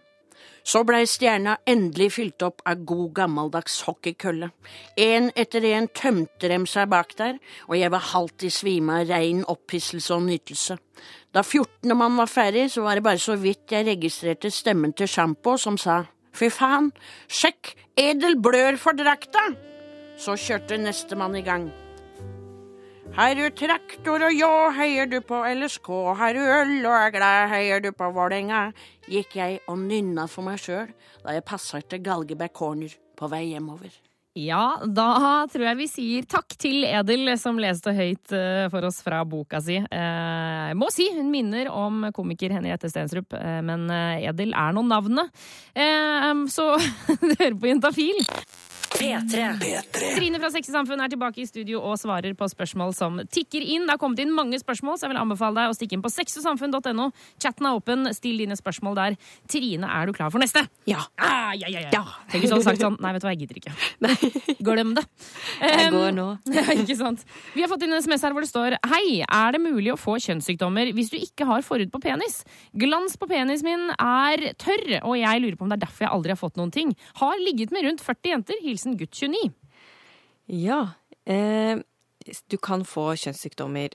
Så blei stjerna endelig fylt opp av god gammeldags hockeykølle. En etter en tømte dem seg bak der, og jeg var halvt i svime av rein opphisselse og nytelse. Da 14. mann var ferdig, så var det bare så vidt jeg registrerte stemmen til Sjampo, som sa fy faen, sjekk, Edel blør for drakta! Så kjørte nestemann i gang. Har du traktor og ljå, heier du på LSK. Har du øl og er glad, heier du på Vålerenga. Gikk jeg og nynna for meg sjøl da jeg passerte Galgeberg corner på vei hjemover. Ja, da tror jeg vi sier takk til Edel, som leste høyt eh, for oss fra boka si. Eh, jeg må si hun minner om komiker Henriette Stensrup, eh, men Edel er nå navnet. Så du hører på Juntafil. P3. Trine fra Sexy Samfunn er tilbake i studio og svarer på spørsmål som tikker inn. Det har kommet inn mange spørsmål, så jeg vil anbefale deg å stikke inn på sexysamfunn.no. Chatten er åpen, still dine spørsmål der. Trine, er du klar for neste? Ja. Ah, ja, ja, ja. ja. Tenk hvis du hadde sagt sånn Nei, vet du hva, jeg gidder ikke. Nei. Glem det. Jeg går nå. Ja, ikke sant. Vi har fått inn en SMS her hvor det står Hei, er det mulig å få kjønnssykdommer hvis du ikke har forhud på penis? Glans på penis min er tørr, og jeg lurer på om det er derfor jeg aldri har fått noen ting. Har ligget med rundt 40 jenter. Hilsen gutt 29. Ja. Eh, du kan få kjønnssykdommer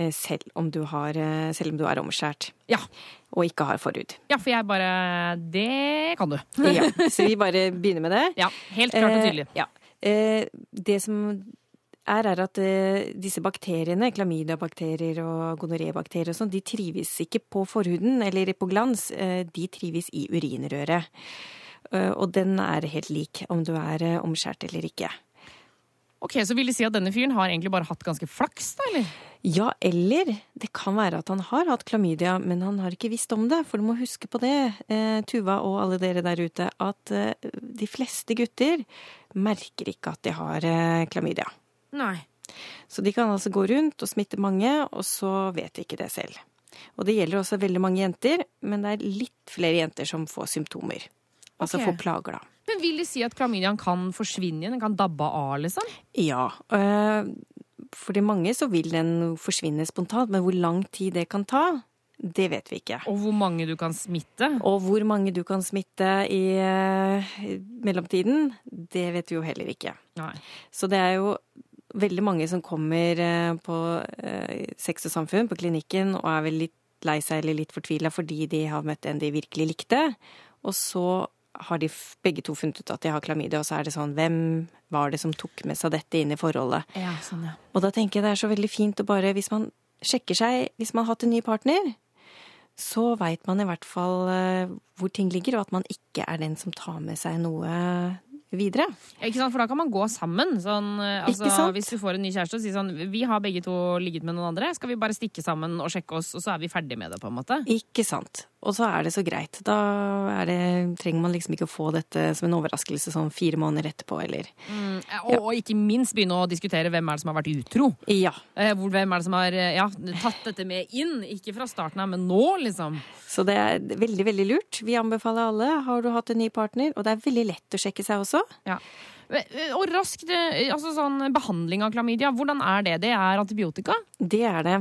eh, selv om du, har, eh, selv om du er omskjært. Ja. Og ikke har forhud. Ja, for jeg bare Det kan du. ja, Så vi bare begynner med det. Ja, Helt klart og tydelig. Eh, ja. Eh, det som er, er at eh, disse bakteriene, klamydabakterier og gonorébakterier og sånn, de trives ikke på forhuden eller på glans. De trives i urinrøret. Og den er helt lik om du er omskjært eller ikke. Ok, Så vil det si at denne fyren har egentlig bare hatt ganske flaks, da, eller? Ja, eller det kan være at han har hatt klamydia, men han har ikke visst om det. For du må huske på det, eh, Tuva og alle dere der ute, at eh, de fleste gutter merker ikke at de har eh, klamydia. Nei. Så de kan altså gå rundt og smitte mange, og så vet de ikke det selv. Og det gjelder også veldig mange jenter, men det er litt flere jenter som får symptomer. Altså okay. få plager, da. Men vil de si at klamydiaen kan forsvinne igjen? Den kan dabbe av, liksom? Ja. øh, For de mange så vil den forsvinne spontant, men hvor lang tid det kan ta, det vet vi ikke. Og hvor mange du kan smitte? Og hvor mange du kan smitte i i mellomtiden, det vet vi jo heller ikke. Nei. Så det er jo veldig mange som kommer øh, på eh, Sex og samfunn, på klinikken, og er vel litt lei seg eller litt fortvila fordi de har møtt en de virkelig likte. Og så har de begge to funnet ut at de har klamydia, og så er det sånn Hvem var det som tok med seg dette inn i forholdet? Ja, sånn, ja. Og da tenker jeg det er så veldig fint å bare Hvis man sjekker seg Hvis man har hatt en ny partner, så veit man i hvert fall eh, hvor ting ligger, og at man ikke er den som tar med seg noe videre. Ikke sant? For da kan man gå sammen. Sånn, eh, altså? Hvis du får en ny kjæreste og sier sånn Vi har begge to ligget med noen andre. Skal vi bare stikke sammen og sjekke oss, og så er vi ferdig med det, på en måte? Ikke sant. Og så er det så greit. Da er det, trenger man liksom ikke å få dette som en overraskelse sånn fire måneder etterpå, eller Mm, og, og ikke minst begynne å diskutere hvem er det som har vært utro. Ja. Eh, hvem er det som har eh, ja, tatt dette med inn? Ikke fra starten av, men nå, liksom. Så det er veldig, veldig lurt. Vi anbefaler alle. Har du hatt en ny partner? Og det er veldig lett å sjekke seg også. Ja. Og raskt, altså sånn behandling av klamydia, hvordan er det? Det er antibiotika? Det er det.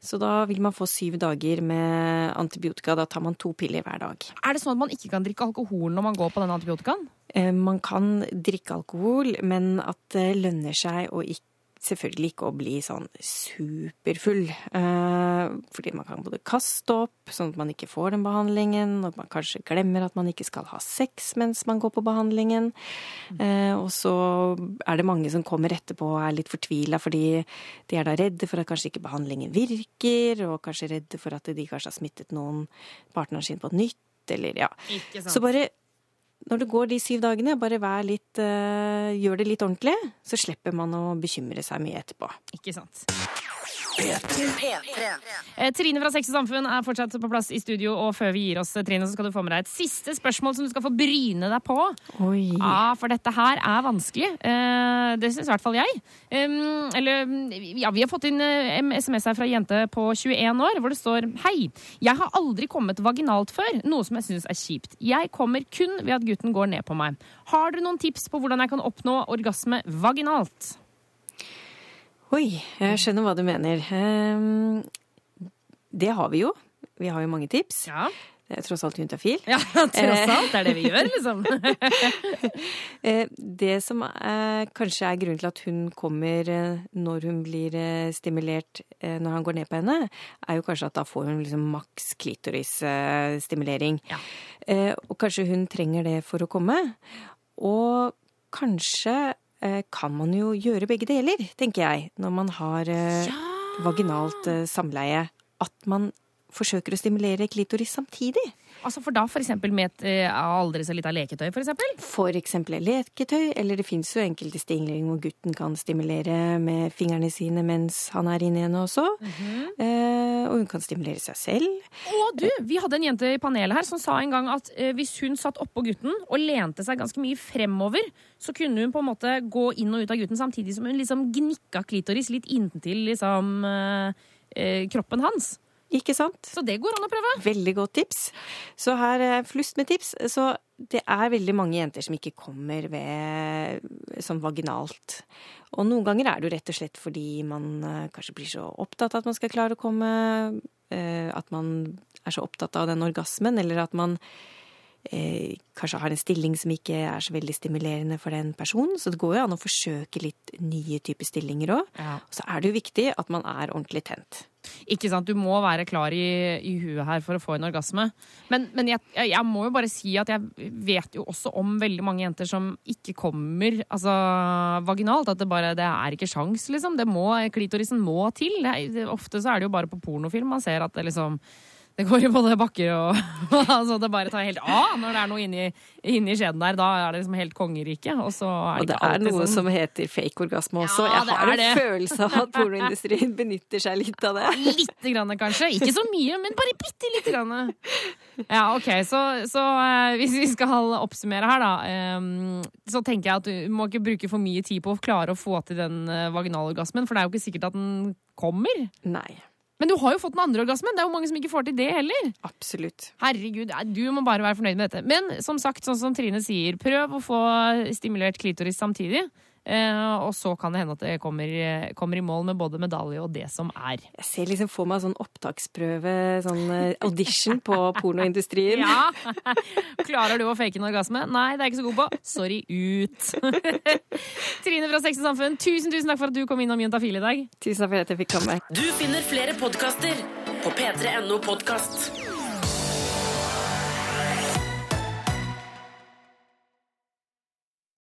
Så da vil man få syv dager med antibiotika. Da tar man to piller hver dag. Er det sånn at man ikke kan drikke alkohol når man går på den antibiotikaen? Eh, Man kan drikke alkohol, men at det lønner seg å ikke Selvfølgelig ikke å bli sånn superfull. Eh, fordi man kan både kaste opp, sånn at man ikke får den behandlingen, og man kanskje glemmer at man ikke skal ha sex mens man går på behandlingen. Eh, og så er det mange som kommer etterpå og er litt fortvila fordi de er da redde for at kanskje ikke behandlingen virker, og kanskje redde for at de kanskje har smittet noen partneren sin på nytt, eller ja. Så bare når det går de syv dagene, bare litt, uh, gjør det litt ordentlig, så slipper man å bekymre seg mye etterpå. Ikke sant. Eh, Trine fra Sex og Samfunn er fortsatt på plass i studio, og før vi gir oss, eh, Trine, så skal du få med deg et siste spørsmål som du skal få bryne deg på. Oi. Ja, for dette her er vanskelig. Eh, det syns i hvert fall jeg. Um, eller, ja, vi har fått inn en SMS her fra ei jente på 21 år, hvor det står Hei, jeg har aldri kommet vaginalt før, noe som jeg syns er kjipt. Jeg kommer kun ved at gutten går ned på meg. Har dere noen tips på hvordan jeg kan oppnå orgasme vaginalt? Oi, jeg skjønner hva du mener. Ehm, Det har vi jo. Vi har jo mange tips. Ja. Det er tross alt juntafil. Ja, tross alt. Er det vi gjør, liksom. Eh, Det som er, kanskje er grunnen til at hun kommer eh, når hun blir eh, stimulert når han går ned på henne, er jo kanskje at da får hun liksom maks klitorisstimulering. Ja. Og kanskje hun trenger det for å komme. Og kanskje kan man jo gjøre begge deler, tenker jeg, når man har ja. vaginalt eh, samleie. At man forsøker å stimulere klitoris samtidig. Altså for da eksempel med et eh, aldri så lite leketøy, for eksempel? For eksempel leketøy, eller det fins jo enkelte stingling hvor gutten kan stimulere med fingrene sine mens han er inni henne også. eh, og hun kan stimulere seg selv. Og du, vi hadde en jente i panelet her som sa en gang at eh, hvis hun satt oppå gutten og lente seg ganske mye fremover, så kunne hun på en måte gå inn og ut av gutten samtidig som hun liksom gnikka klitoris litt inntil liksom eh, eh, kroppen hans. Ikke sant? Så det går an å prøve. Veldig godt tips. Så her er flust med tips. Så det er veldig mange jenter som ikke kommer ved som vaginalt. Og noen ganger er det jo rett og slett fordi man eh, kanskje blir så opptatt av at man skal klare å komme, eh, at man er så opptatt av den orgasmen, eller at man eh, kanskje har en stilling som ikke er så veldig stimulerende for den personen. Så det går jo an å forsøke litt nye typer stillinger òg. Og så er det jo viktig at man er ordentlig tent. Ikke sant, Du må være klar i, i huet her for å få en orgasme. Men, men jeg, jeg må jo bare si at jeg vet jo også om veldig mange jenter som ikke kommer altså, vaginalt. At det bare det er ikke sjans, liksom. Det må, klitorisen må til. Det, ofte så er det jo bare på pornofilm man ser at det liksom det går i både bakker og altså Det bare tar helt av når det er noe inni, inni skjeden der. Da er det liksom helt kongerike. Og så er Og det det er noe sånn. som heter fake orgasme også. Ja, jeg har en det. følelse av at pornoindustrien benytter seg litt av det. Lite grann, kanskje. Ikke så mye, men bare bitte lite grann. Ja, OK. Så, så eh, hvis vi skal oppsummere her, da, eh, så tenker jeg at du må ikke bruke for mye tid på å klare å få til den eh, vaginalorgasmen, for det er jo ikke sikkert at den kommer. Nei. Men du har jo fått den andre orgasmen. Det er jo mange som ikke får til det heller. Absolutt. Herregud, du må bare være fornøyd med dette. Men som sagt, sånn som Trine sier, prøv å få stimulert klitoris samtidig. Eh, og så kan det hende at det kommer, kommer i mål med både medalje og det som er. Jeg ser liksom for meg sånn opptaksprøve, sånn eh, audition på pornoindustrien. Ja! Klarer du å fake en orgasme? Nei, det er jeg ikke så god på. Sorry, ut. Trine fra Sex og Samfunn, tusen, tusen takk for at du kom innom Juntafil i dag. Tusen takk for at jeg fikk komme. Du finner flere podkaster på p3.no podkast.